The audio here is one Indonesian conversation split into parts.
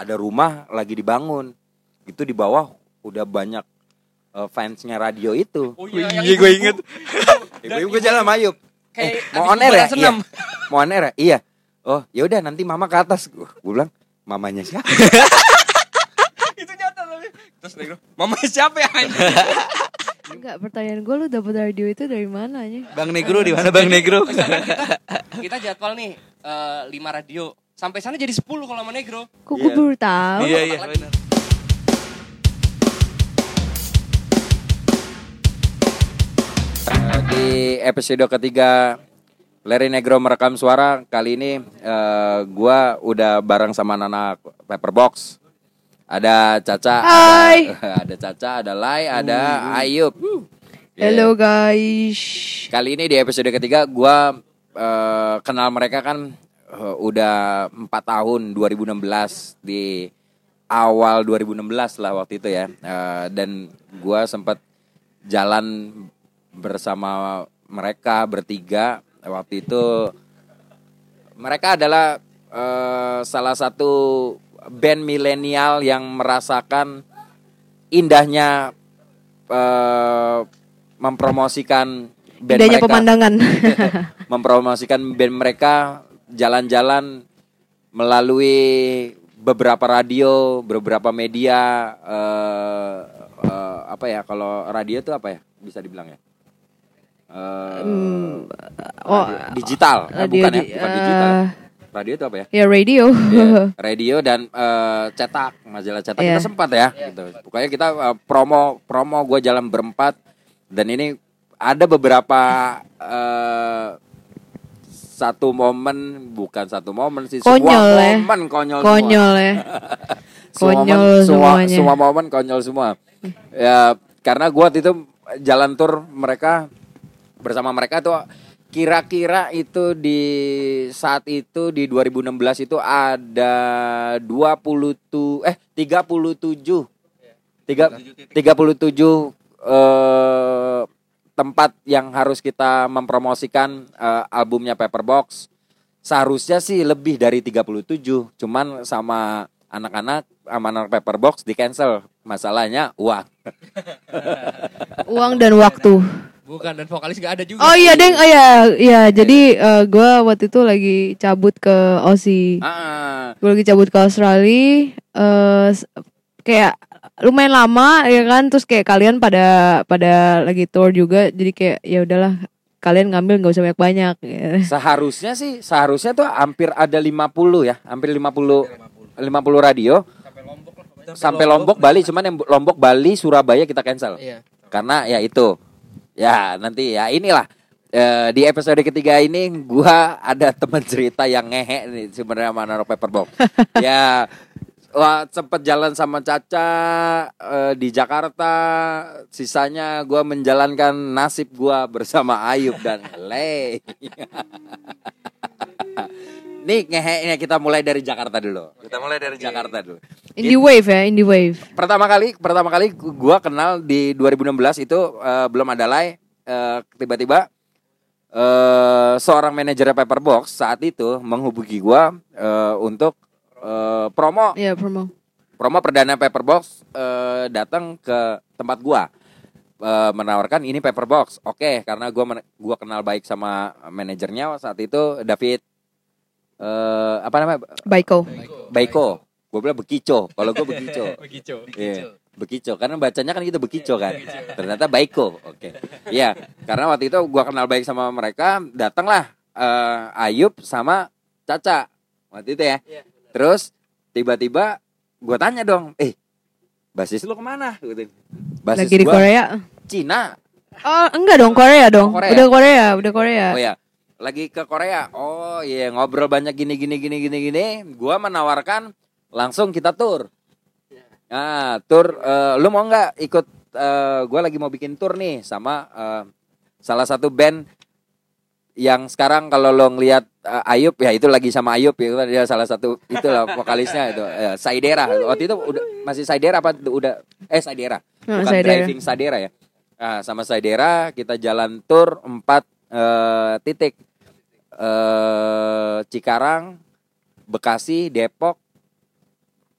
ada rumah lagi dibangun itu di bawah udah banyak eh, fansnya radio itu Oh Iya, yang gue ibu-ibu. inget. ibu-ibu gue jalan sama Ayub Kayak eh, mau on air ya iya. senam. mau on air ya iya oh ya udah nanti mama ke atas gue bilang mamanya siapa Itu nyata tapi. Terus dia bilang, Mama siapa ya? anjing?" Enggak, pertanyaan gue lu dapet radio itu dari mana nya? Bang Negro di mana Bang Negro? Kita, kita jadwal nih eh, lima radio. Sampai sana jadi 10 kalau sama Negro. Kok gue Iya. baru tahu? Iya iya benar. Eh, di episode ketiga Larry Negro merekam suara kali ini eh, gua udah bareng sama Nana Pepperbox. Ada Caca, Hai. ada, ada Caca, ada Lai, ada Ayub. Yeah. Hello guys. Kali ini di episode ketiga gua eh, kenal mereka kan eh, udah 4 tahun 2016 di awal 2016 lah waktu itu ya. Eh, dan gua sempat jalan bersama mereka bertiga waktu itu mereka adalah eh, salah satu band milenial yang merasakan indahnya eh, mempromosikan band Indahnya mereka pemandangan. mempromosikan band mereka jalan-jalan melalui beberapa radio, beberapa media eh, eh, apa ya kalau radio itu apa ya bisa dibilang ya? Eh, Hmm, oh, radio- digital, Eh, radio bukan ya, bukan digital. Radio itu apa ya? ya radio. Iya, radio dan eh, cetak, majalah cetak Iya. kita sempat ya, gitu. Pokoknya kita eh, promo promo gue jalan berempat dan ini ada beberapa eh, satu momen bukan satu momen sih Konyol semua ya. momen konyol Konyol ya. semua Konyol momen, semua semuanya. semua momen konyol semua ya karena gue waktu itu jalan tur mereka bersama mereka tuh kira-kira itu di saat itu di 2016 itu ada 20 tu, eh 37 tiga 37 eh, tempat yang harus kita mempromosikan eh, albumnya Paperbox seharusnya sih lebih dari 37 cuman sama anak-anak sama anak Paperbox di cancel masalahnya uang Uang dan waktu. Bukan dan vokalis gak ada juga. Oh iya deng, oh iya, iya. Jadi eh, gue waktu itu lagi cabut ke Aussie. ah, Gue lagi cabut ke Australia. eh s- kayak lumayan lama ya kan. Terus kayak kalian pada pada lagi tour juga. Jadi kayak ya udahlah kalian ngambil nggak usah banyak banyak. seharusnya sih seharusnya tuh hampir ada 50 ya hampir 50 50 radio sampai Lombok Bali cuman yang Lombok Bali Surabaya kita cancel Iya. karena ya itu ya nanti ya inilah Eh, di episode ketiga ini gua ada teman cerita yang ngehe nih sebenarnya sama Naro Paperbox ya wah sempet jalan sama Caca eh, di Jakarta. Sisanya gua menjalankan nasib gua bersama Ayub dan Le nih ngehe kita mulai dari Jakarta dulu. Kita mulai dari Jakarta dulu. Indie wave ya, indie wave. pertama kali pertama kali gua kenal di 2016 itu eh, belum ada lay eh, tiba-tiba eh seorang manajer Paperbox saat itu menghubungi gua eh, untuk eh, promo Iya promo. promo perdana Paperbox eh, datang ke tempat gua Eh, menawarkan ini Paperbox oke karena gua men- gua kenal baik sama manajernya saat itu David eh apa namanya Baiko. Baiko gue bilang Bekico kalau gue Bekico Begitu. Iya, Bekico karena bacanya kan gitu Bekico kan. Ternyata Baiko. Oke. Iya, karena waktu itu gua kenal baik sama mereka, datanglah eh, Ayub sama Caca. Waktu itu ya. Terus tiba-tiba gua tanya dong, "Eh, basis lu ke mana?" gitu. Basis Lagi di gua Korea. Cina. Oh enggak dong Korea dong. Oh, Korea. Udah Korea, udah Korea. Oh ya, lagi ke Korea. Oh iya, ngobrol banyak gini gini gini gini gini. Gua menawarkan langsung kita tur. Nah, tur eh, lu mau nggak ikut eh, gua lagi mau bikin tur nih sama eh, salah satu band yang sekarang kalau lo ngelihat eh, Ayub ya itu lagi sama Ayub ya kan dia salah satu itulah vokalisnya itu eh, Saidera. Waktu itu udah masih Saidera apa udah eh Saidera. Nah, Bukan Saidera. driving Saidera ya. Nah, sama Saidera kita jalan tur empat eh, titik eh Cikarang, Bekasi, Depok,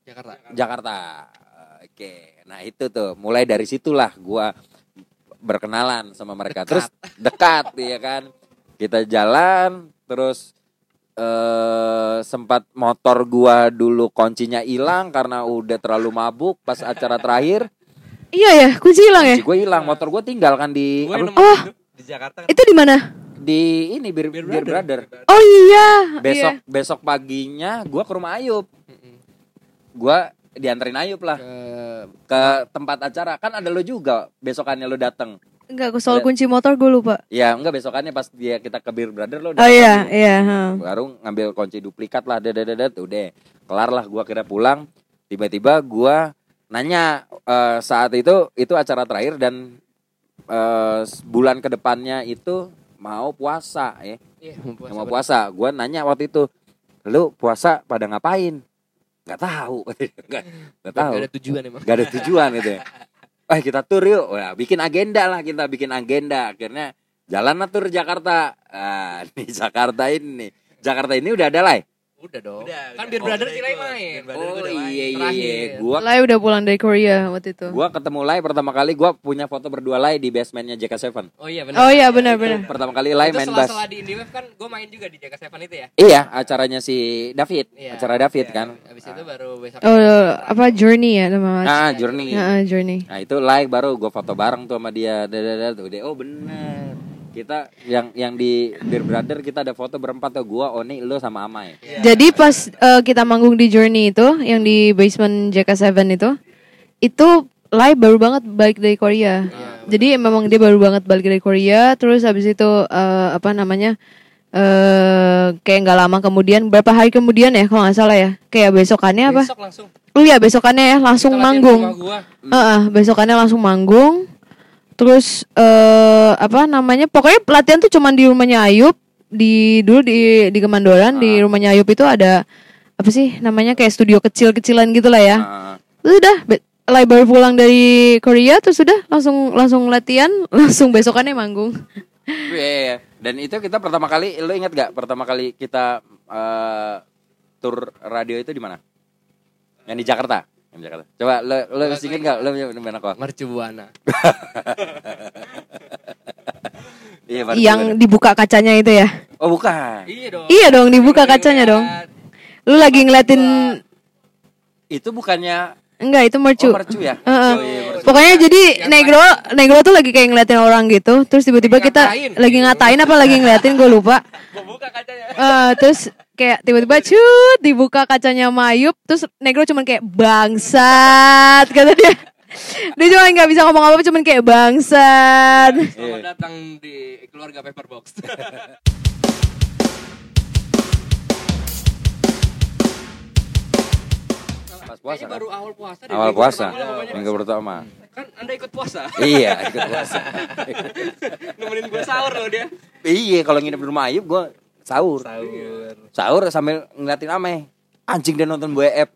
Jakarta. Jakarta. Oke, nah itu tuh mulai dari situlah gua berkenalan sama mereka. Terus dekat ya kan. Kita jalan terus eh sempat motor gua dulu kuncinya hilang karena udah terlalu mabuk pas acara terakhir. Iya ya, kunci hilang ya. Kunci gue hilang, motor gue tinggal kan di apa, Oh. Di Jakarta kan Itu di mana? di ini bir, Beer Beer Brother. brother. Oh iya. Besok Iya. besok paginya gua ke rumah Ayub. Gua dianterin Ayub lah Ke ke tempat acara. Kan ada lo juga besokannya lo dateng Enggak, soal kunci motor gue lupa. Ya enggak besokannya pas dia kita ke Beer Brother lo Oh iya, iya. baru ngambil kunci duplikat lah dedet udah kelar lah gua kira pulang tiba-tiba gua nanya eh, saat itu itu acara terakhir dan eh, bulan ke depannya itu mau puasa ya Iya, mau puasa. mau puasa gua nanya waktu itu lu puasa pada ngapain nggak tahu nggak nggak tahu Gak ada tujuan emang. Gak ada tujuan gitu ya. Eh kita tur yuk. Wah, bikin agenda lah kita bikin agenda. Akhirnya jalan tur Jakarta. Ah, di Jakarta ini. Jakarta ini udah ada lah. Udah dong. Udah, kan udah. Beer Brother Oh, main. Brother Oh gua udah main. iya iya iya. Terakhir. Gua Lai udah pulang dari Korea waktu itu. gua ketemu Lai pertama kali gua punya foto berdua Lai di basementnya JK7. Oh iya benar. Oh iya benar benar. Pertama kali Lai itu main bass. setelah di IndieWave kan gue main juga di Jaga Seven itu ya. Iya, acaranya si David. Iya. Acara David kan. Habis itu baru besok. Oh apa Journey ya nama mas? Ah, Journey. Ah, Journey. Nah itu like baru gue foto bareng tuh sama dia. Dadadad. Oh bener. Kita yang yang di Beer Brother kita ada foto berempat tuh gua, Oni, lo sama Amai. Jadi pas eh, kita manggung di Journey itu yang di basement JK7 itu itu live baru banget balik dari Korea. Jadi memang dia baru banget balik dari Korea terus habis itu eh, apa namanya? eh kayak nggak lama kemudian berapa hari kemudian ya kalau nggak salah ya kayak besokannya apa Besok langsung. oh iya besokannya ya langsung di manggung gua. Heeh, besokannya langsung manggung. Terus eh apa namanya? Pokoknya pelatihan tuh cuman di rumahnya Ayub. Di dulu di di Kemandoran di rumahnya Ayub itu ada apa sih namanya kayak studio kecil-kecilan gitu lah ya. Ah, Terus udah baru pulang dari Korea terus udah langsung langsung latihan, langsung besokannya manggung. iya, iya, iya. Dan itu kita pertama kali, lo ingat gak pertama kali kita eh, tur radio itu di mana? Yang di Jakarta. Yang di Jakarta. Coba lo lo masih inget gak? Lo di mana kok? Mercu Buana. Iya, Pak. Yang dibuka kacanya itu ya. Oh bukan. Iya dong. Iya dong, dibuka kacanya dong. Lu lagi ngeliatin Itu bukannya enggak itu mercu. oh, mercu ya? Heeh. Oh, iya, mercu. Pokoknya jadi negro negro tuh lagi kayak ngeliatin orang gitu, terus tiba-tiba kita ngatain. lagi ngatain apa lagi ngeliatin gue lupa. Gua buka kacanya. Eh, terus kayak tiba-tiba cut dibuka kacanya Mayup, terus negro cuman kayak bangsat kata dia. Dia cuma nggak bisa ngomong apa-apa, cuman kayak bangsat. Selamat datang di keluarga Paperbox. Pas puasa Ini kan? baru awal puasa deh, Awal minggu puasa. pertama. Minggu pertama. Kan Anda ikut puasa. iya, ikut puasa. Nemenin gue sahur loh dia. iya, kalau nginep di rumah Ayub gue sahur. Sahur. Sahur sambil ngeliatin Ame. Anjing dia nonton BF.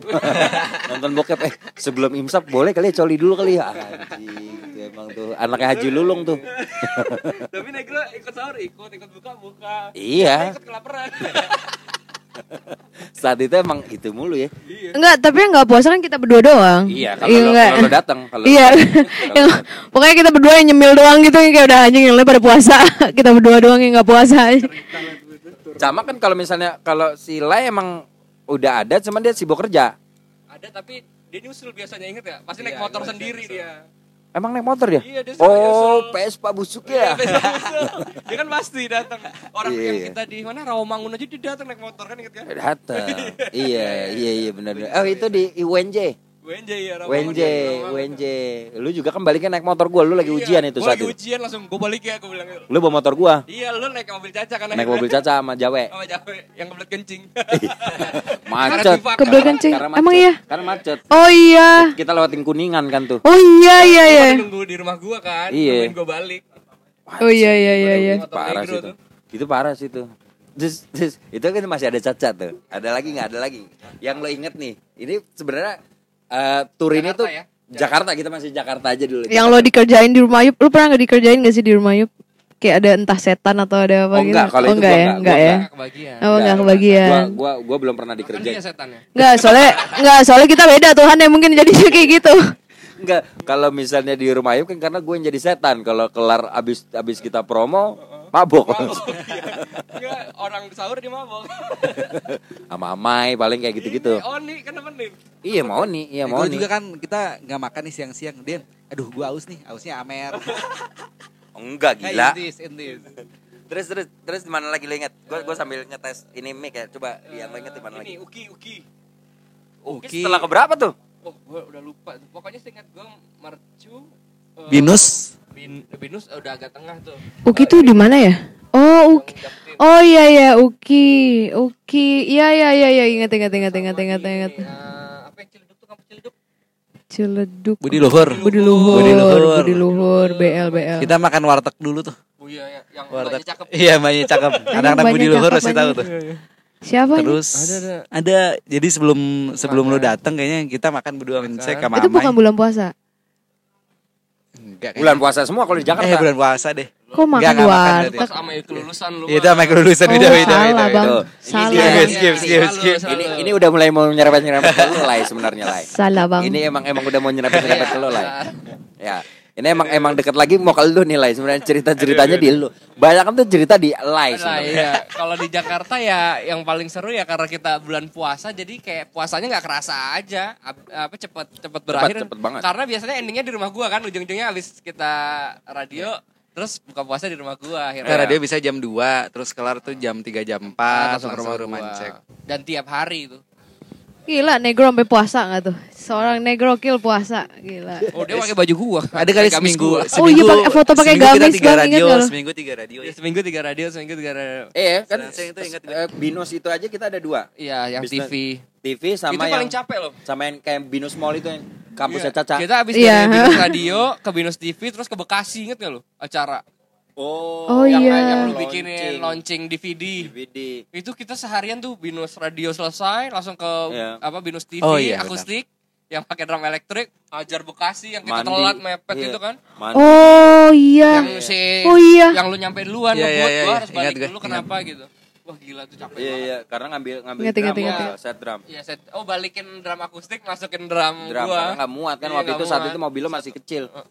nonton bokep eh sebelum imsak boleh kali ya coli dulu kali ya. Anjing, itu emang tuh anaknya Haji Lulung tuh. Tapi Negro ikut sahur, ikut, ikut buka, buka. iya, Ikut kelaparan. saat itu emang itu mulu ya. Enggak, tapi yang nggak puasa kan kita berdua doang. Iya, kalau lo, enggak. kalau lo datang, kalau Iya, yang, pokoknya kita berdua yang nyemil doang gitu yang kayak udah anjing yang lain pada puasa. kita berdua doang yang nggak puasa. Sama kan kalau misalnya kalau si Lai emang udah ada cuman dia sibuk kerja. Ada tapi dia nyusul biasanya inget ya? Pasti naik Iya, motor gua sendiri nyusul. dia. Emang naik motor dia? Iya, dia suka Oh, nyusul. PS Pak Busuk ya. dia kan pasti datang. Orang Iya, yang iya. kita di mana Rawamangun aja dia datang naik motor kan inget kan? Datang. iya, iya, iya benar. benar. Oh, itu di UNJ. WNJ ya Rawamangun. UNJ. Lu juga kan baliknya naik motor gua, lu lagi Iya, ujian itu gua saat lagi itu. ujian langsung gue balik ya gue bilang. Lu bawa motor gua, Iya lu naik mobil caca kan naik mobil caca sama Jawe. sama Jawe yang kebelet kencing. Macet. Kebelet kencing. Emang iya? Karena macet. Oh iya. Kita lewatin kuningan kan tuh. Oh iya iya Gua iya. nunggu di rumah gua kan, Iya. nungguin gua balik. Oh iya iya iya iya. Itu parah sih itu. tuh. Itu parah sih itu. Terus, terus, itu kan masih ada cacat tuh. Ada lagi nggak? Ada lagi. Yang lo inget nih. Ini sebenarnya eh tur ini Jakarta tuh ya? Jakarta kita masih Jakarta aja dulu. Yang lo dikerjain di rumah Ayub, lu pernah nggak dikerjain gak sih di rumah Ayub? kayak ada entah setan atau ada apa Oh, gitu? enggak, kalau oh, itu enggak gua ya, enggak, enggak gua ya. Nggak kebagian. Oh, enggak Gua, kebagian. gua, gua belum pernah Kan dikerjain. setannya. Enggak, soalnya enggak, soalnya kita beda Tuhan yang mungkin jadi kayak gitu. Enggak, kalau misalnya di rumah Ayub kan karena gue yang jadi setan. Kalau kelar abis abis kita promo, mabok. Iya, orang sahur dia mabok. Sama Amai paling kayak gitu-gitu. Nih kenapa nih? Iya mau nih, iya mau Gua nih. juga kan kita nggak makan nih siang-siang. Din, aduh gua aus nih, ausnya Amer. Enggak gila. intis, intis. Terus terus terus di mana lagi lo inget? Gue gue sambil ngetes ini mic ya. Coba yang lo inget di mana lagi? Ini Uki, Uki. Uki setelah keberapa tuh? Oh, gue udah lupa. Pokoknya seingat gue Mercu. eh, Binus. Bin, Binus udah agak tengah tuh. Uki tuh di mana ya? Oh, Uki. Oh iya iya Uki. Uki. Iya iya iya iya ingat ingat ingat ingat ingat ingat. eh, apa yang ciledug tuh kampus ciledug? Ciledug. Budi luhur. Budi luhur. Budi luhur. Budi luhur. BL BL. Kita makan warteg dulu tuh. Oh iya, ya, yang Warteg. cakep. Iya, banyak cakep. Anak-anak banyak Budi luhur pasti tahu tuh. Siapa? Terus Ada, ada. ada jadi sebelum sebelum lu datang kayaknya kita makan berdua mencek sama Itu bukan bulan puasa. Enggak kayaknya. Bulan puasa semua kalau di Jakarta. Eh bulan puasa deh. Kok makan Enggak, enggak makan warteg? Sama itu kelulusan lu. Iya, Itu sama kelulusan Oh, beda beda salah beda. bang. Tuh. Salah Ini bang. skip, skip, skip. Ini ini udah mulai mau nyerempet nyerempet lu lah sebenarnya lah. Salah bang. Ini emang emang udah mau nyerempet nyerempet lu lah. Ya. Ini emang emang deket lagi mau ke lu nih lah sebenarnya cerita ceritanya di lu. Banyak kan tuh cerita di live Nah, sebenarnya. iya. Kalau di Jakarta ya yang paling seru ya karena kita bulan puasa jadi kayak puasanya nggak kerasa aja Ap- apa cepet cepet berakhir. cepet banget. Karena biasanya endingnya di rumah gua kan ujung-ujungnya habis kita radio terus buka puasa di rumah gua akhirnya. Karena dia bisa jam 2 terus kelar tuh jam 3 jam 4 langsung langsung ke rumah rumah cek. Dan tiap hari itu. Gila negro sampai puasa nggak tuh? Seorang negro kill puasa. Gila. Oh, dia pakai baju gua. Ada kali gamis seminggu, gua. Oh iya, pakai foto pakai seminggu gamis, tiga Bang, radio, seminggu tiga radio. Ya, seminggu tiga radio, seminggu tiga radio. Eh kan Saya itu ingat eh, Binus itu aja kita ada dua. Iya, yang Bisnis- TV. TV sama itu yang paling capek loh. sama yang kayak Binus Mall itu yang kampusnya Iya. Caca. Kita habis Iya. dari Binus Radio ke Binus TV terus ke Bekasi inget gak lo acara Oh, Oh, yang iya. yang lu Launching. bikinin launching DVD. DVD. Itu kita seharian tuh Binus Radio selesai langsung ke Iya. apa Binus TV Oh, iya, akustik yang pakai drum elektrik, ajar Bekasi yang kita Mandi. telat mepet Iya. itu kan. Mandi. Oh iya. Yang si Oh iya. yang lu nyampe duluan Iya, ngebuat iya, gua iya. harus Ingat balik dulu ingat. kenapa gitu. Wah gila tuh capek Iya banget. iya karena ngambil ngambil Ingat, drum ingat, ya, ingat. set drum. Iya, set. Oh, balikin drum akustik, masukin drum, Drum gua. karena nggak muat kan Iya, waktu itu saat muat. itu mobil lo masih kecil. Eh,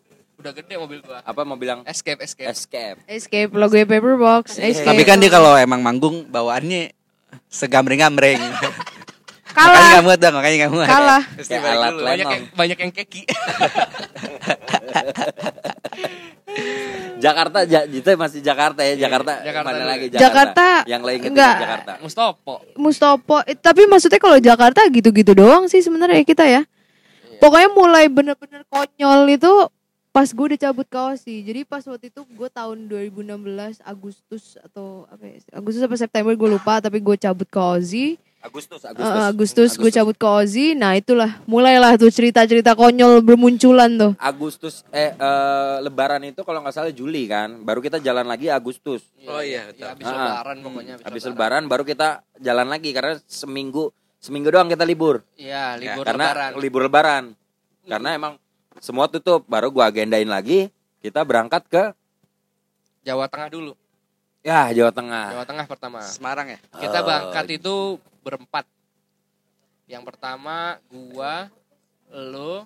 Udah gede mobil gua. Apa mau bilang Escape, escape. escape. Escape logo paperbox. Escape. Tapi kan dia kalau emang manggung bawaannya segambreng-gambreng. makanya kalah. nggak muat dong, makanya nggak muat. Kalah. Kayak balik alat dulu. banyak yang banyak yang keki. Jakarta ja, itu masih Jakarta ya Jakarta. Jakarta mana dulu. lagi Jakarta. Jakarta? Yang lain Enggak. Jakarta. Mustopo. Mustopo. Eh, Tapi maksudnya kalau Jakarta gitu-gitu doang sih sebenarnya kita ya. Pokoknya mulai bener-bener konyol itu pas gue udah cabut ke Aussie. Jadi pas waktu itu gue tahun 2016 Agustus atau apa ya? Agustus apa September gue lupa tapi gue cabut ke Aussie. Agustus Eh, Agustus. Agustus, gue cabut ke Aussie. Nah itulah mulailah tuh cerita-cerita konyol bermunculan tuh. Agustus eh, eh, lebaran itu kalau nggak salah Juli kan. Baru kita jalan lagi Agustus. Oh iya, betul. Ya, habis lebaran pokoknya Habis lebaran baru kita jalan lagi karena seminggu seminggu doang kita libur. Iya, libur karena lebaran. libur lebaran. Karena emang semua tutup. Baru gua agendain lagi kita berangkat ke Jawa Tengah dulu. ya Jawa Tengah. Jawa Tengah pertama. Semarang ya? Kita Oh. berangkat itu berempat. Yang pertama gua, lo,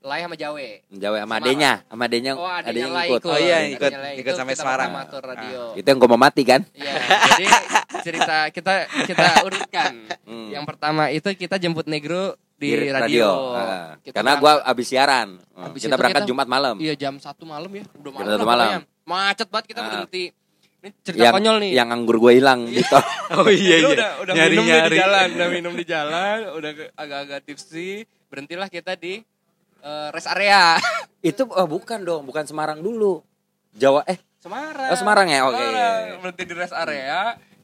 Lai sama Jawe. Jawa sama adenya, sama adenya, Oh, adenya Lai ikut. Oh iya, ikut- ikut sampai kita Semarang. tuh radio. Itu yang gua mau mati kan? Iya, jadi cerita kita kita urutkan. Hmm. Yang pertama itu kita jemput Negro di, Di radio. Ah. Kita Karena berangkat- gua abis siaran. Habis kita berangkat kita- Jumat malam. Iya jam satu malam ya, udah Jam malam. satu lah malam. pokoknya. Macet banget kita Ah. berhenti. Ini cerita yang konyol nih. yang anggur gue hilang gitu. Oh iya iya. udah udah nyari minum nyari. di jalan, udah minum di jalan, udah agak-agak tipsy. Berhentilah kita di eh, rest area. itu oh, bukan dong, bukan Semarang dulu. Jawa eh Semarang. Oh, Semarang ya? Oke, iya, Semarang. iya. Berhenti di rest area,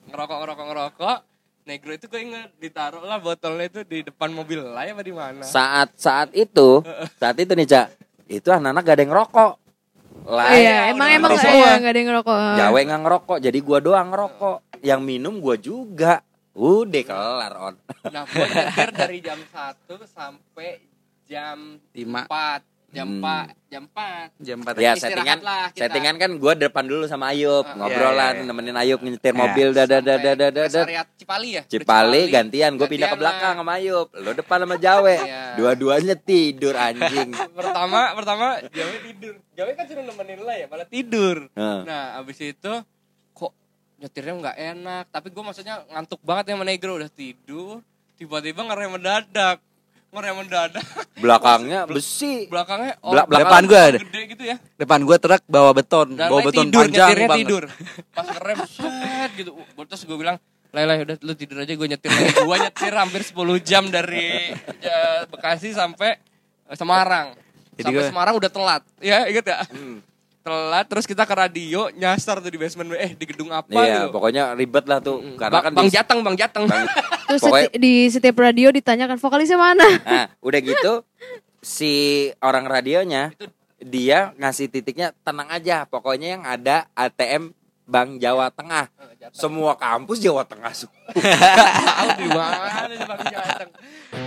ngerokok ngerokok ngerokok. Negro itu gue inget ditaruh lah botolnya itu di depan mobil lah apa di mana? saat saat itu, saat itu nih, Cak. Itu anak-anak gak ada yang ngerokok. Lah, Iya, emang emang ngerokok iya nggak ada yang ngerokok. Jawa nggak ngerokok, jadi gua doang ngerokok. Yang minum gua juga. Udah kelar on. Nah, gue dari jam 1 sampai jam Lima. 4. Jam Hmm. 4 jam 4 Jam 4 Ya settingan lah kita. settingan kan gue depan dulu sama Ayub Ah, ngobrol iya, lah iya, iya. nemenin Ayub nyetir Iya. mobil dadah rest dadah area Cipali ya? Udah Cipali gantian. Gue pindah ke belakang lah. sama Ayub. Lo depan sama Jawe. Iya. dua-duanya tidur anjing. Pertama pertama Jawe tidur. Jawe kan suruh nemenin lah ya malah tidur. Heeh. nah abis itu kok nyetirnya nggak enak? Tapi gue maksudnya ngantuk banget ya sama Negro. Udah tidur tiba-tiba ngerem mendadak ngerem mendadak belakangnya besi. Belakangnya oh, Belak- Depan gua ada. gede gitu ya. Depan gua truk bawa beton, dan bawa beton tidur panjang banget. tidur. Pas ngerem set gitu. Uh, terus gue bilang Lele udah lu tidur aja gue nyetir. Lagi gue nyetir hampir 10 jam dari ya, Bekasi sampai Semarang. Jadi sampai gua- Semarang udah telat. Ya inget ya? Hmm. Telat terus kita ke radio nyasar tuh di basement eh di gedung apa iya gitu pokoknya ribet lah tuh karena bang, kan bang di- Jateng Bang Jateng Terus Pokoknya- seti- di setiap radio ditanyakan vokalisnya mana? Nah, udah gitu si orang radionya dia ngasih titiknya tenang aja, pokoknya yang ada ATM Bank Jawa Tengah. Semua kampus Jawa Tengah. tahu di mana nih Bang Jateng Negro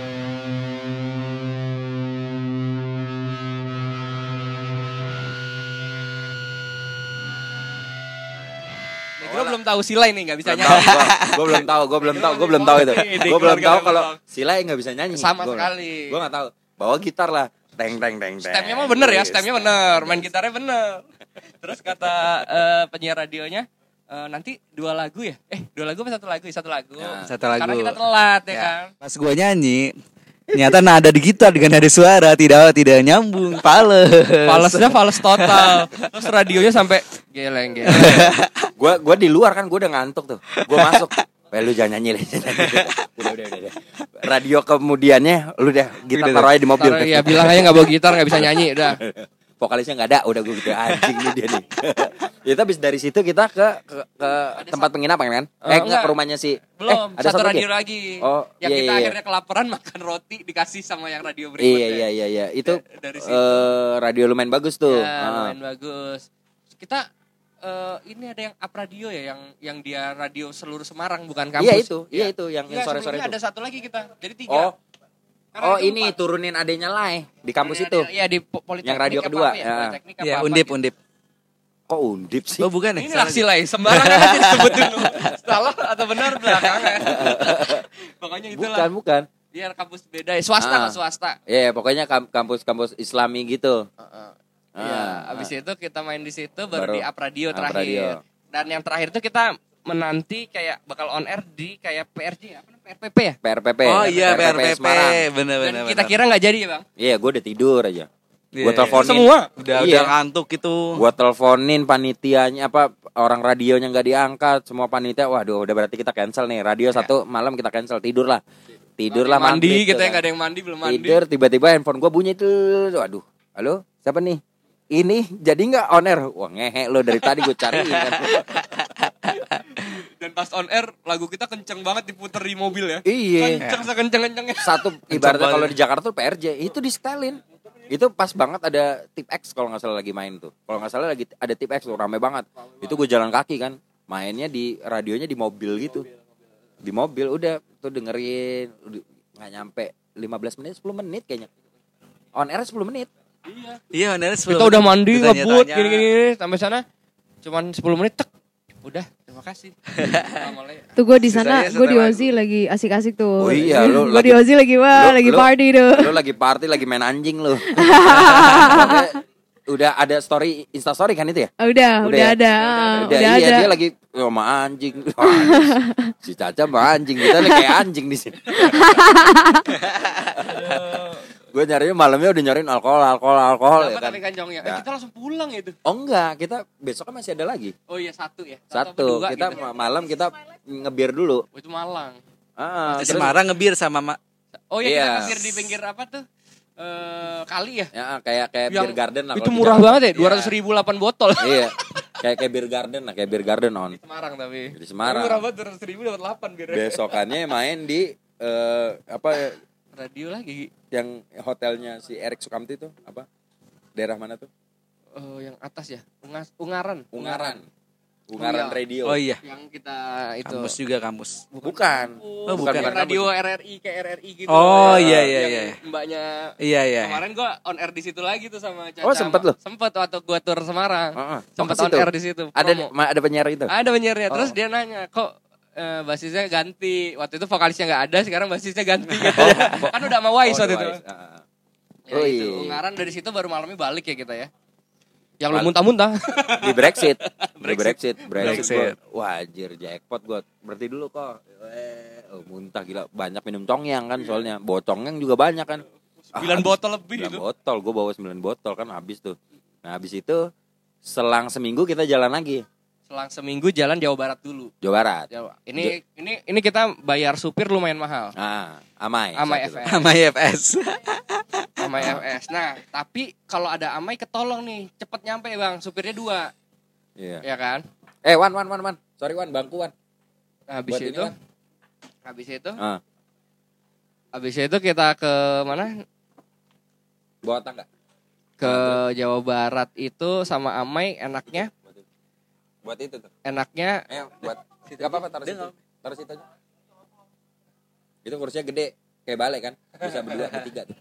belum tahu Silai nih nggak bisa nyanyi. gua, gua belum tahu, gua belum tahu, gua belum tahu itu. Gua belum tahu kalau tahu. Sila nggak bisa nyanyi. Sama Gua- sekali. Gua nggak tahu. Bawa gitar lah. Teng teng teng teng. Stemnya mah bener ya, stemnya bener, main gitarnya bener. Terus kata eh, penyiar radionya, eh, nanti dua lagu ya? Eh, dua lagu apa satu lagu? Satu lagu. Ya. Satu lagu. Karena kita telat ya, Ya. kan. Pas gua nyanyi, ternyata nada di gitar dengan nada suara tidak tidak nyambung, pales. Falesnya fales total. Terus radionya sampai geleng geleng. Gua gua di luar kan gua udah ngantuk tuh. Gua masuk. Well, lu jangan nyanyi, udah, udah, udah, udah. Radio kemudiannya lu deh gitar taruh aja di mobil. Taruh, ya bilang aja nggak bawa gitar nggak bisa nyanyi udah. Vokalisnya nggak ada udah gue gitu anjing nih dia nih itu habis dari situ kita ke ke, ke tempat penginapan kan Eh, eh nggak enggak. ke rumahnya si Belum, eh, ada satu satu radio lagi lagi. Oh, yang iya, kita iya, iya. akhirnya kelaparan makan roti dikasih sama yang radio berikutnya. iya iya iya iya itu Dari situ. eh, radio lumayan bagus tuh Ya, Ah. lumayan bagus. Kita eh, ini ada yang up radio ya, yang yang dia radio seluruh Semarang bukan kampus. iya itu iya itu yang Enggak, sore sore sebelumnya itu ada satu lagi kita. Jadi tiga. oh Karena oh ini empat. turunin adanya Lai di kampus Ada- itu Iya di po- Politeknik Yang radio kedua, apa ya. Ya, apa undip gitu. undip. kok undip sih Oh, bukan ya? Ini laksi lah, sembarangan aja disebut dulu. Salah atau benar belakangan. Pokoknya itulah. bukan bukan Biar kampus beda, ya, swasta Ah. swasta. Iya, pokoknya kam- kampus-kampus Islami gitu. Iya, Ah, abis itu kita main di situ baru, Baru di up radio up terakhir. radio. Dan yang terakhir itu kita menanti kayak bakal on air di kayak PRJ apa namanya? PRPP ya? PRPP. Oh iya, PRPP. Semarang. Bener Dan bener. kita bener. kira nggak jadi ya bang? Iya, gue udah tidur aja. Iya, Gue iya. teleponin. Semua? udah Iya. udah ngantuk gitu. Gue teleponin panitianya apa orang radionya nggak diangkat, semua panitia. Waduh, udah berarti kita cancel nih. Radio satu malam kita cancel, tidur lah. Tidur lah mandi maghrib kita tuh yang kan. nggak ada yang mandi belum mandi. Tidur tiba-tiba handphone gue bunyi tuh. Waduh, halo, siapa nih? Ini jadi nggak on air? Wah ngehe lo dari tadi gue cariin kan. Dan pas on air lagu kita kenceng banget diputer di mobil ya. Iya. Kenceng sekenceng kencengnya. Satu ibaratnya kalau di Jakarta tuh PRJ itu di setelin. Itu pas banget ada tip X kalau nggak salah lagi main tuh. Kalau nggak salah lagi ada tip X tuh rame banget. Itu gue jalan kaki kan. Mainnya di radionya di mobil gitu. Di mobil udah tuh dengerin nggak nyampe 15 menit 10 menit kayaknya. On air 10 menit. Iya, bener. Kita udah mandi ngebut gini-gini sampai sana cuman 10 menit tek. Udah, terima kasih. Tuh gue di sana, gue di Ozi lagi asik-asik tuh. Oh iya, lu gue di lagi- Ozi lagi wah, Lu- lagi lu- party tuh. Lu lagi party lagi main anjing lu. Udah ada story Insta story kan itu ya? Ah, udah, udah, ya? ada, Udah, udah, iya ada. dia lagi oh, sama anjing. si Caca sama anjing kita kayak anjing di sini. Gue nyarinya malamnya udah nyariin alkohol, alkohol, alkohol ya kan. kali kanjongnya. Eh, Ya. kita langsung pulang itu. Oh enggak, kita besok kan masih ada lagi. Oh iya satu ya. Satu, apa dua kita gitu. ma- malam kita ngebir dulu. Oh, itu Malang. Ah, Di terus- Semarang ngebir sama ma- Oh iya Iya. kita pinggir di pinggir apa tuh? Eh kali ya. Ya, kayak kayak beer garden lah. itu di murah banget ya, Iya. dua ratus ribu delapan botol. Iya, kayak kayak beer garden lah, kayak beer garden on. Semarang tapi. Di Semarang. Murah banget dua ratus ribu dapat delapan. Besokannya main di eh, apa Radio lagi. yang hotelnya si Erik Sukamti itu apa? Daerah mana tuh? Oh yang atas ya, Ungas, Ungaran. Ungaran. Ungaran iya. Radio. Oh iya. Yang kita itu. Kampus juga kampus. Bukan. Oh, bukan. Yang radio RRI kayak RRI gitu. Oh, iya, iya, iya. Mbaknya Iya iya. Kemarin gua on air di situ lagi tuh sama Caca. Oh, sempet loh? Sempet waktu gua tur Semarang. Heeh. Sempet Oh, ke on air di situ. Ada ada penyiar itu. Ada penyiarnya. Terus Oh. dia nanya, kok eh, basisnya ganti. Waktu itu vokalisnya nggak ada, sekarang basisnya ganti gitu. kan udah sama Wise Oh, waktu itu. Wise. Ah, ah. Ya, Oh, itu. iya. Ungaran dari situ baru malamnya balik ya kita ya. Yang lu muntah-muntah. Di Brexit. Di Brexit. Brexit. Brexit. Wah, anjir jackpot gua. Berarti dulu kok. Eh, oh, muntah gila. Banyak minum congyang kan soalnya. Bocongnya juga banyak kan. 9 botol lebih 9 itu. botol. Gua bawa 9 botol kan habis tuh. Nah, habis itu selang seminggu kita jalan lagi. Selang seminggu jalan Jawa Barat dulu. Jawa Barat. Jawa. Ini ini ini kita bayar supir lumayan mahal. Ah, Amai. Amai. FS. Sama IFS. Amai FS. Nah, tapi kalau ada Amai ketolong nih, cepet nyampe bang. Supirnya dua, Iya. ya kan? Eh, Wan, Wan, Wan, Wan. Sorry, Wan, bangku, Wan. Nah, habis Buat itu, habis itu, Ah, habis itu kita ke mana? bawa tangga. Ke Jawa Barat itu sama Amai enaknya, Buat itu tuh. enaknya Eh, buat Gak apa-apa taruh situ. Taruh situ aja. Itu kursinya gede, kayak balai kan? Bisa berdua, bertiga tuh.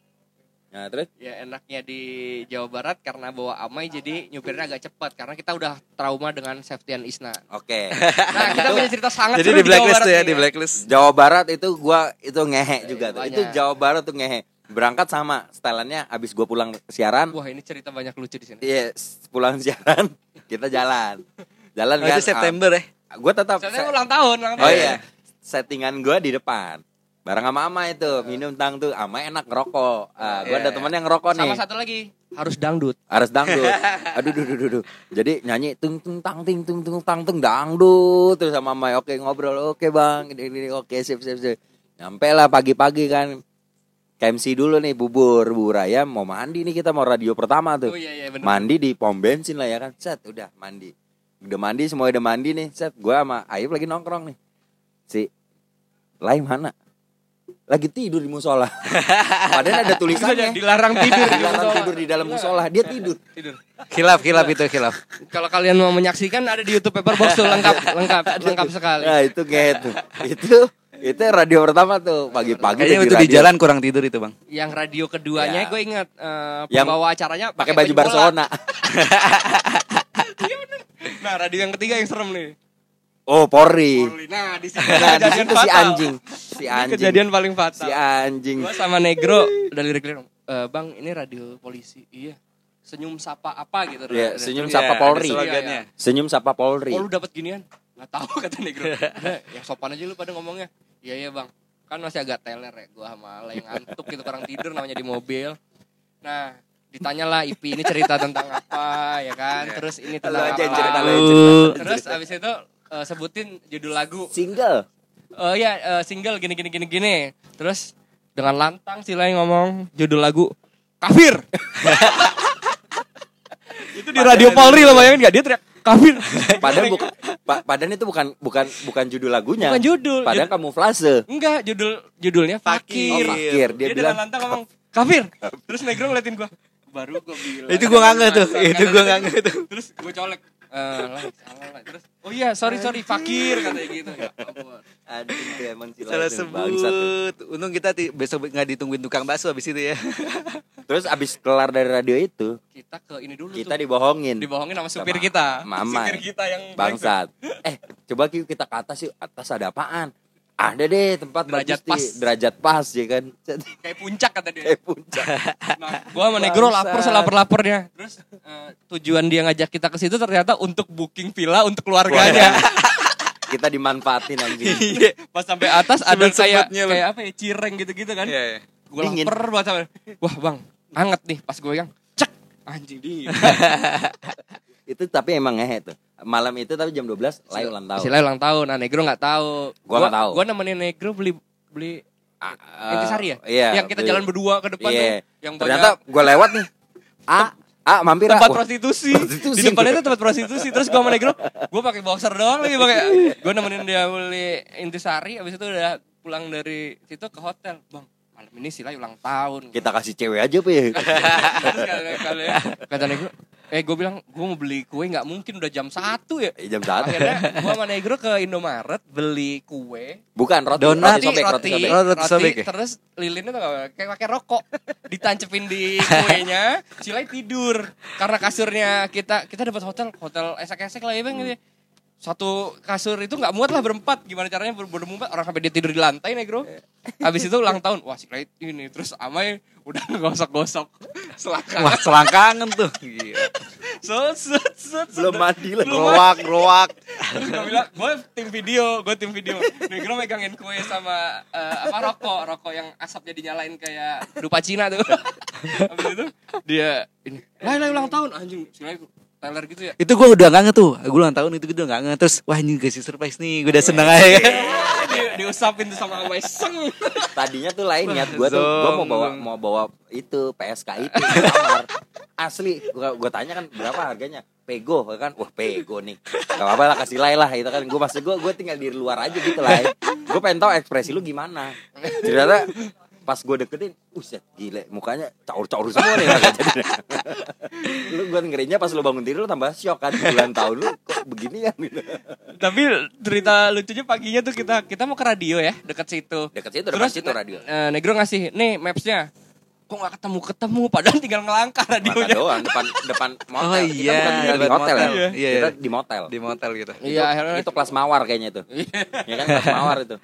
Nah, terus ya enaknya di Jawa Barat karena bawa Amai jadi nyupirnya agak cepat karena kita udah trauma dengan Septian Isna. oke. Nah, kita punya cerita sangat Jadi di Jawa blacklist Barat tuh ya, di blacklist. Jawa Barat itu gua itu ngehe juga tuh. banyak. Itu Jawa Barat tuh ngehe. Berangkat sama setelannya abis gua pulang siaran. Wah, ini cerita banyak lucu di sini. Iya, s- pulang siaran kita jalan. Jalan Oh, kan. itu September ya. Gue tetap Soalnya ulang tahun, ulang Oh tahun. iya. Settingan gua di depan. Bareng sama Ama itu, minum tang tuh. Ama enak ngerokok. Ah, gua Iya, ada iya. temen yang ngerokok nih. Sama satu lagi, harus dangdut. harus dangdut. Aduh, duh, duh, duh, duh. Jadi nyanyi tung tung tang ting tung tung tang tung dangdut terus sama Mai oke ngobrol oke bang ini ini oke sip sip sip. Nyampe lah pagi-pagi kan. KMC dulu nih bubur bubur ayam mau mandi nih kita mau radio pertama tuh. Oh iya iya benar. Mandi di pom bensin lah ya kan. Set udah mandi. Udah mandi semua udah mandi nih. Set gua sama Ayub lagi nongkrong nih. Si Lai mana? Lagi tidur di musola. Padahal ada tulisannya. dilarang tidur di Dilarang musola. tidur di dalam musola. Dia tidur. Tidur. Khilaf, khilaf itu khilaf. Kalau kalian mau menyaksikan ada di YouTube Paperbox tuh lengkap lengkap lengkap sekali. Nah itu kayak itu. Itu itu radio pertama tuh pagi-pagi Kayaknya itu di radio. jalan kurang tidur itu, Bang. Yang radio keduanya Ya. gue ingat Yang pembawa acaranya pakai baju bola. Barcelona. Nah, radio yang ketiga yang serem nih. Oh, Polri. Nah, di sini Nah, di kejadian situ si anjing. Si Ini anjing. kejadian paling fatal. Si anjing. Gua sama Negro udah lirik-lirik. "Eh, bang, ini radio polisi. Iya. Senyum sapa apa gitu. Iya, Radio- senyum Iya, sapa Polri. slogannya. Senyum sapa Polri. Oh lu dapat ginian? Nggak tahu kata Negro. Yang sopan aja lu pada ngomongnya. Iya iya bang. Kan masih agak teler ya gua sama yang ngantuk gitu kurang tidur namanya di mobil. Nah ditanyalah Ipi ini cerita tentang apa? Ya kan? Terus ini tentang aja apa? yang cerita Uh, cerita. terus abis itu eh, sebutin judul lagu. Single. oh ya eh, single gini gini gini gini. Terus dengan lantang si Lai ngomong judul lagu kafir. Itu di radio Polri lo bayangin gak dia teriak kafir. Padahal bukan pa- padahal itu bukan bukan bukan judul lagunya. bukan judul. Padahal Jud- kamuflase. enggak judul judulnya fakir. Oh, fakir. Dia, dia, bilang dengan lantang ngomong kafir. Terus Negro ngeliatin gua baru gua bilang Itu gua nggak tuh. Itu dia. nggak tuh. terus gua colek eh lah, salah lah terus oh iya sorry sorry fakir katanya gitu ya emang si Salah sebut. Untung kita ti- besok nggak ditungguin tukang bakso habis itu ya. Terus abis kelar dari radio itu, kita ke ini dulu kita tuh dibohongin. dibohongin sama supir Sama kita Mama. supir kita yang Bangsat. Eh, coba Ki, kita ke atas yuk. Atas ada apaan? Ada deh tempat Derajat bagus, pas. Derajat pas ya kan. kayak puncak kata dia Kayak puncak. Nah, gua sama Negro lapar selapar-laparnya. Terus eh, tujuan dia ngajak kita ke situ ternyata untuk booking villa untuk keluarganya. kita dimanfaatin anjing. Iya. Pas sampai atas ada kayak kayak apa ya cireng gitu-gitu kan. Iya, iya. Gue Dingin. lapar banget sama. Wah, Bang, anget nih pas gue yang cek anjing dingin. itu tapi emang ngehe tuh. Malam itu tapi jam 12 Lai ulang tahun. Sila ulang tahun. Nah, Negro nggak tahu. Gua nggak tahu. Gua nemenin Negro beli beli Ah, Intisari ya? Iya. yang kita beli- jalan berdua ke depan Iya. tuh. Yang Ternyata gue lewat nih. Ah, ah mampir tempat prostitusi. prostitusi. Di depannya itu tempat prostitusi. Terus gua sama Negro, gua pakai boxer doang lagi pakai. Gua nemenin dia beli intisari habis itu udah pulang dari situ ke hotel. Bang, malam ini Sila ulang tahun. Kita kasih cewek aja kata, kata, kata Negro, Eh gue bilang gue mau beli kue nggak mungkin udah jam satu ya. Eh, jam satu. Akhirnya gue sama Negro ke Indomaret beli kue, Bukan roti, Donat. roti sobek, roti, roti, sobek. Oh, roti sobek ya? terus lilinnya tuh gak- kayak pakai rokok, ditancepin di kuenya, Cilai tidur karena kasurnya kita kita dapat hotel hotel esek-esek lah ya bang. gitu ya. Satu kasur itu nggak muat lah berempat. Gimana caranya ber berempat orang sampai dia tidur di lantai negro. Habis itu ulang tahun, wah si ini terus Amai udah gosok-gosok selangkah. Wah, selangkangan tuh. Gila. Set, set, set, Belum mandi lah. Roak, roak. Gue bilang, gue tim video, gue tim video. Negro megangin kue sama eh, apa rokok, rokok yang asapnya dinyalain kayak dupa Cina tuh. Habis itu dia ini, lah ulang tahun anjing, sini teler gitu ya. Itu gue udah nggak nge tuh. Gue ulang tahun itu gue udah nggak nge. Terus wah ini kasih surprise nih. Gue udah seneng aja. Di, diusapin tuh sama Amai seng. Tadinya tuh lain niat gue tuh gue mau bawa mau bawa itu PSK itu kamar. Asli gue gue tanya kan berapa harganya? Pego kan? Wah pego nih. Gak apa-apa lah kasih lay lah itu kan. Gue maksud gue gue tinggal di luar aja gitu lah. Gue pengen tahu ekspresi lu gimana. Ternyata pas gue deketin, uset gile mukanya caur-caur semua nih lu gue ngerinya pas lu bangun tidur lu tambah shock kan bulan tahun lu kok begini ya gitu. Tapi cerita lucunya paginya tuh kita kita mau ke radio ya, deket situ. Deket situ dekat situ ne- radio. eh, Negro ngasih, nih mapsnya. Kok nggak ketemu ketemu, padahal tinggal ngelangkah Maka radionya. doang depan depan motel. Oh Kita iya, bukan tinggal di hotel ya. motel. Iya, Kita iya. di motel. Di motel gitu. Iya, akhirnya itu kelas mawar kayaknya itu ya kan kelas mawar itu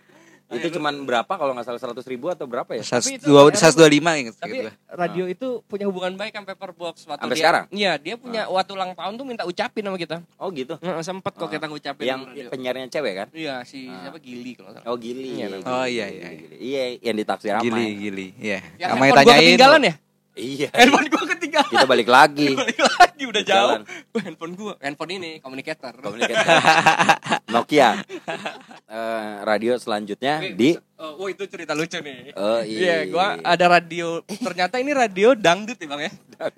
Iya, itu cuman berapa kalau nggak salah seratus ribu atau berapa ya Tapi itu- 125 inget Tapi gitu. radio itu punya hubungan baik sama Paperbox waktu Sampai dia, sekarang? Iya, dia punya waktu ulang tahun tuh minta ucapin sama kita. oh gitu Heeh, sempet kok kita ngucapin yang di radio. penyiarnya cewek kan Iya, si siapa Gili kalau salah. oh gili Iya, Gili, Oh, Gili, iya, Gili, iya. Gili. iya yang ditaksir Gili, ramai gili. Iya. Yang handphone gua tanyain. ketinggalan ya? iya Handphone gua ketinggalan. kita balik lagi Balik lagi udah jauh. Jalan. Handphone gua. Handphone ini communicator. komunikasi Nokia Eh, radio selanjutnya Oke, di Oh, wah, itu cerita lucu nih. oh Iya, iya gua ada radio. Ternyata ini radio dangdut ya, Bang ya.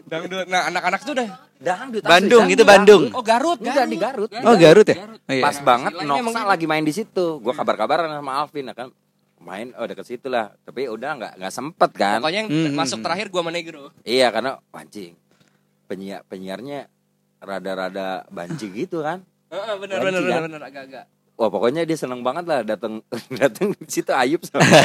Dangdut. Nah, anak-anak tuh udah dangdut Bandung, dangdut. itu Bandung. Oh, Garut, Enggak, di Garut. Oh, Garut ya? Oh, iya. pas banget Noksa gitu. lagi main di situ gua kabar-kabaran sama Alvin ya kan main oh deket situ lah tapi udah nggak nggak sempet kan Pokoknya yang Hmm, masuk hmm, terakhir gua sama Negro. Iya karena anjing penyiar penyiarnya rada-rada banci gitu kan. Heeh, benar Banci, benar kan? benar benar agak-agak. Wah pokoknya dia seneng banget lah datang datang di situ Ayub sama.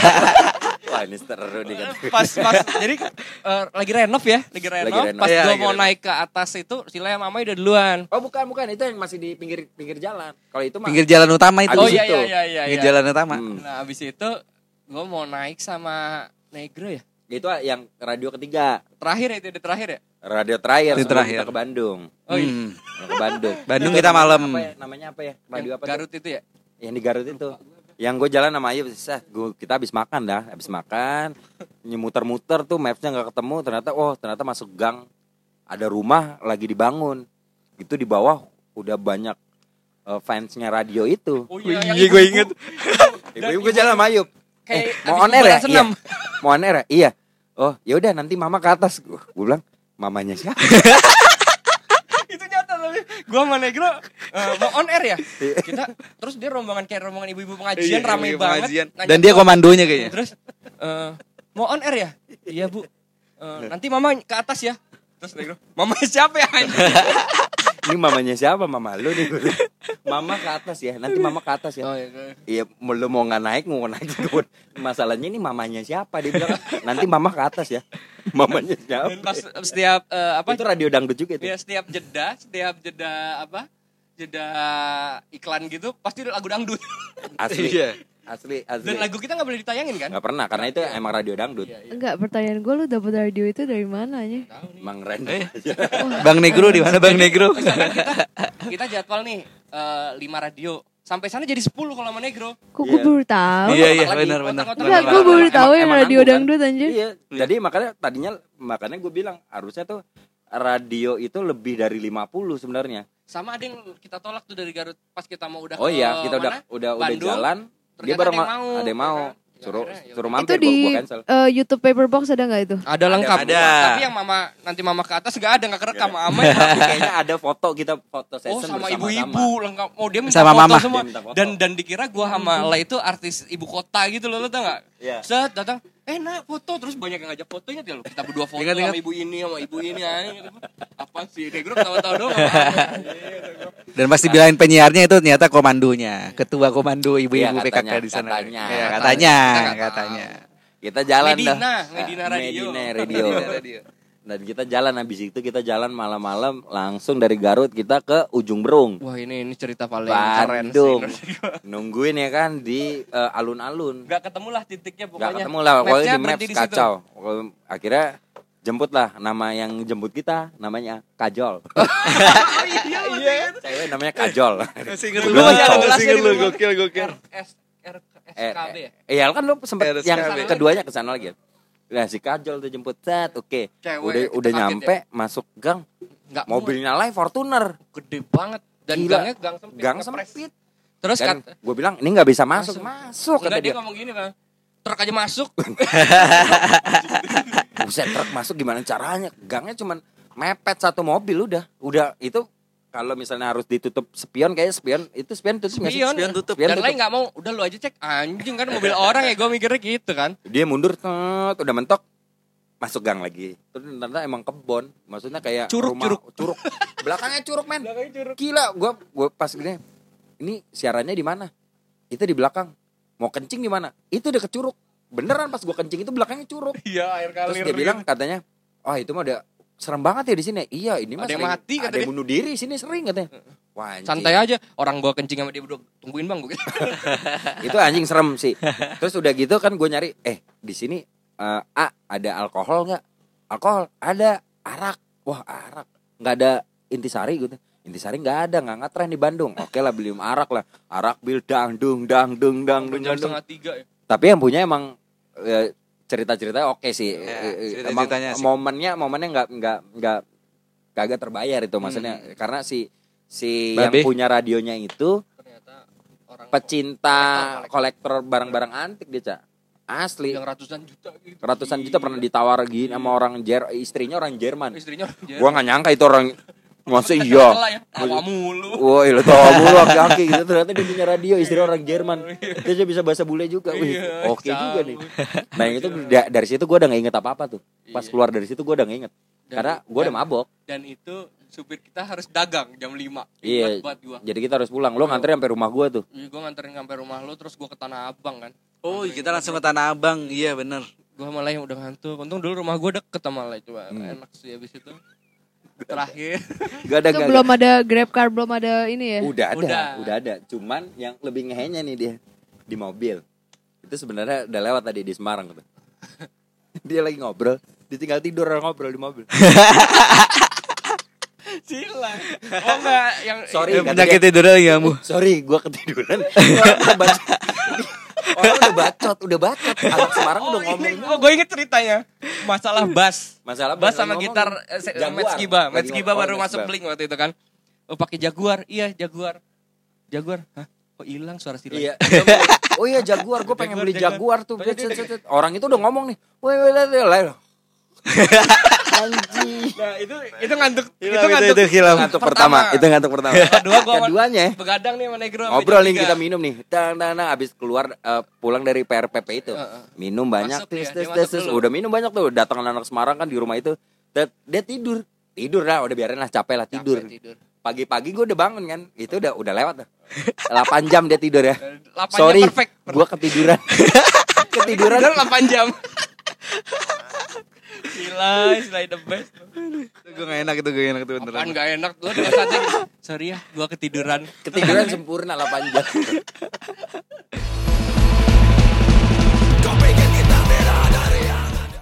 Wah ini seru nih kan. pas pas jadi eh, lagi renov ya lagi renov, renov. pas Iya, gua lagi mau renov. naik ke atas itu Sila sama Mama udah duluan Oh bukan bukan itu yang masih di pinggir pinggir jalan. Kalau itu mah Pinggir jalan utama itu. oh Abis iya itu. iya iya iya Pinggir iya. jalan utama. Hmm. nah abis itu gua mau naik sama Negro ya itu yang radio ketiga, terakhir ya itu udah terakhir ya radio terakhir sebelum terakhir. kita ke Bandung. oh iya Hmm. Ke Bandung. Bandung kita malam. Apa ya? Namanya apa ya? Radio Yang apa? tuh? Garut itu ya Yang di Garut itu. Yang gue jalan sama Ayub, set, gua, kita habis makan dah, habis makan, nyemuter-muter tuh mapsnya nggak ketemu, ternyata oh ternyata masuk gang, ada rumah lagi dibangun, itu di bawah udah banyak eh, fansnya radio itu. oh Iya, yang gua ibu-ibu. inget. Ibu-ibu gue jalan sama Ayub, kayak eh, mau abis on air ya? Iya. senam. Mau on air ya? Iya. Oh ya udah nanti mama ke atas, gue bilang mamanya siapa? itu nyata tapi gua sama Negro eh, mau on air ya kita terus dia rombongan kayak rombongan ibu-ibu pengajian Iya, rame ibu banget pengajian. Nanya Dan dia gua, komandonya kayaknya. Terus eh, mau on air ya? Iya bu. Eh, nanti mama ke atas ya. Terus Negro, mama siapa ya? anjing?" Ini mamanya siapa? Mama lu nih. Mama ke atas ya, nanti mama ke atas ya. Oh, iya. Iya, mau lu mau nggak naik, mau naik juga. Masalahnya ini mamanya siapa? Dia bilang nanti mama ke atas ya. Mamanya siapa? Dan pas setiap eh, apa? Itu radio dangdut juga itu. Ya, setiap jeda, setiap jeda apa? Jeda iklan gitu pasti lagu dangdut. Asli. Iya. Asli, asli. Dan lagu kita nggak boleh ditayangin kan? Nggak pernah karena itu emang radio dangdut. Iya, iya. Enggak, pertanyaan gue lu dapet radio itu dari mana nih. Emang random Eh. Bang Negro di mana Bang Negro? Kita jadwal nih eh, lima radio. Sampai sana jadi 10 kalau sama Negro. Kok gue Iya. baru tahu? Iya iya benar benar. Enggak, gue baru tahu yang radio kan? dangdut anjir. Iya. Jadi makanya tadinya makanya gue bilang harusnya tuh radio itu lebih dari 50 sebenarnya. Sama ada yang kita tolak tuh dari Garut pas kita mau udah Oh iya, kita udah udah udah jalan. Dia Ternyata baru ada yang ma- mau, ada yang mau. Suruh ya suruh mampir Itu gua, di gua cancel. eh, YouTube Paperbox ada nggak itu? Ada lengkap. Ada. Tapi yang mama nanti mama ke atas nggak ada nggak kerekam sama. Tapi kayaknya ada foto kita foto Oh session sama bersama-sama. ibu-ibu lengkap. Oh dia minta Sama foto mama. semua. Dia minta foto. Dan dan dikira gua sama La itu artis ibu kota gitu loh lo tau nggak? Iya. Set datang. Enak foto terus banyak yang ngajak foto ingat ya lo kita berdua foto sama ibu ini sama ibu ini anjing gitu. apa sih kayak grup tahu-tahu doang apaan. Dan pasti bilangin penyiarnya itu ternyata komandonya, ketua komando ibu-ibu Iya, PKK di sana. katanya. Iya, Katanya, katanya, kita nggak tahu. katanya. Kita jalan Medina, dah. Medina Radio. Medina Radio. Dan kita jalan habis itu kita jalan malam-malam langsung dari Garut kita ke ujung Berung. wah ini ini cerita paling keren sih Bandung. menurut gua. Nungguin ya kan di eh, alun-alun. nggak ketemu lah titiknya Gak pokoknya ketemu lah, pokoknya di maps di kacau. Akhirnya jemput lah nama yang jemput kita namanya Kajol. iya Cewek namanya Kajol. Masih inget lu, masih ada di rumah. gokil, gokil. RS R Eh, SKB ya eh, iya kan lu sempet RSKB. yang keduanya ke sana lagi. Nah si Kajol tuh jemput set, oke. Cewek, Udah udah kaget nyampe masuk gang, nggak mobilnya lain Fortuner. gede banget dan Gila. gangnya gang sempit Gang ngepres. sempit. terus kan gue bilang ini nggak bisa masuk, masuk, kata enggak dia dia. ngomong gini bang truk aja masuk Buset truk masuk gimana caranya? Gangnya cuman mepet satu mobil udah. Udah itu kalau misalnya harus ditutup spion kayak spion itu spion tutup sih? Spion, Spion tutup. Spion dan tutup. lain nggak mau udah lu aja cek anjing kan mobil orang ya gue mikirnya gitu kan Dia mundur tet, udah mentok masuk gang lagi. Terus ternyata emang kebon. Maksudnya kayak Curug, rumah, curug. Belakangnya curug, men. Gila, gua gua pas gini. Ini siarannya di mana? Itu di belakang. Mau kencing di mana? Itu udah ke curug. Beneran pas gua kencing itu belakangnya curug. iya air Terus dia bilang katanya, "Oh, itu mah udah serem banget ya di sini." Iya, ini mah Ada yang mati, kata Ada yang bunuh diri sini sering katanya. Wah, anjing. santai aja orang gua kencing sama dia berdua tungguin bang gue gitu. itu anjing serem sih. Terus udah gitu kan gue nyari, eh di sini eh, A ada alkohol nggak? Alkohol ada, arak. Wah arak, nggak ada intisari gitu. Intisari nggak ada, nggak ngetren di Bandung. Oke lah beli arak lah, arak bil dang dung dang dung dang dung jam setengah tiga ya Tapi yang punya emang eh, cerita-cerita oke sih. Ya, Eh, eh, cerita-ceritanya emang sih. momennya momennya nggak nggak nggak kagak terbayar itu maksudnya karena si si yang Babe. punya radionya itu ternyata orang pecinta kolektor, kolektor barang-barang antik dia cak asli yang ratusan juta gitu ratusan juta pernah ditawar gini sama orang Jer istrinya orang Jerman istrinya orang Jerman. gua nggak nyangka itu orang masa iya ya tawa mulu Woi, lo tau mulu laki-laki gitu ternyata dia punya radio istri orang Jerman. Dia juga bisa bahasa bule juga. Wih, Iya, oke juga cabut. nih. Nah, yang itu da- dari situ gua udah gak inget apa-apa tuh. Pas Iya. keluar dari situ gua udah gak inget. Dan- Karena gua udah mabok. dan itu supir kita harus dagang jam 5 Iya. buat gua Jadi kita harus pulang. Lo ngantri sampai rumah gua tuh. Iya, gua nganterin sampai rumah lu terus gua ke Tanah Abang kan. Oh, kita langsung ke Tanah Abang. Iya, bener. Gua malah yang udah ngantuk. Untung dulu rumah gua deket sama lah itu. Hmm. Enak sih habis itu. Terakhir. Gak ada Itu gak, belum ada Grab car, belum ada ini ya. Udah ada, Udah. udah. ada. Cuman yang lebih ngehenya nih dia di mobil. Itu sebenarnya udah lewat tadi di Semarang tuh. dia lagi ngobrol, ditinggal tidur orang ngobrol di mobil. Silang. Oh enggak yang Sorry, penyakit tidur lagi kamu. Sorry, gua ketiduran. Udah bacot. Orang udah bacot, udah bacot. Anak Semarang udah Oh, ini ngomong. gua, gua inget ceritanya. Masalah bass. Masalah bass sama lagi gitar ngomong. eh, Matt Skiba ngomong. baru Oh, masuk Blink waktu itu kan. Oh pakai Jaguar. Iya, Jaguar. Jaguar. Hah? Kok hilang suara silang? Iya. Oh iya Jaguar, gue pengen Jaguar, beli Jaguar. Jaguar tuh. Orang itu udah ngomong nih. Woi, woi, woi, Anjing. Nah, itu itu ngantuk. Hilang, itu itu, ngantuk. itu hilang. Ngantuk pertama, itu ngantuk pertama. Kedua gua Keduanya begadang nih sama Negro. ngobrol nih kita minum nih. Tang tang tang abis keluar eh, pulang dari PRPP itu. Minum banyak tes masuk tes. dulu. Udah minum banyak tuh. Datang anak Semarang kan di rumah itu. Dia tidur. Tidur lah, udah biarin lah capek lah tidur. Capek tidur. Pagi-pagi gue udah bangun kan. Itu udah udah lewat tuh. 8 jam dia tidur ya. 8 Sorry, gue ketiduran. ketiduran. Tidur 8 jam. Gila, selain the best. Gue gak enak itu, gue enak itu beneran. Apaan gak enak dengan santai gitu. Sorry ya, gua ketiduran. Ketiduran sempurna 8 jam.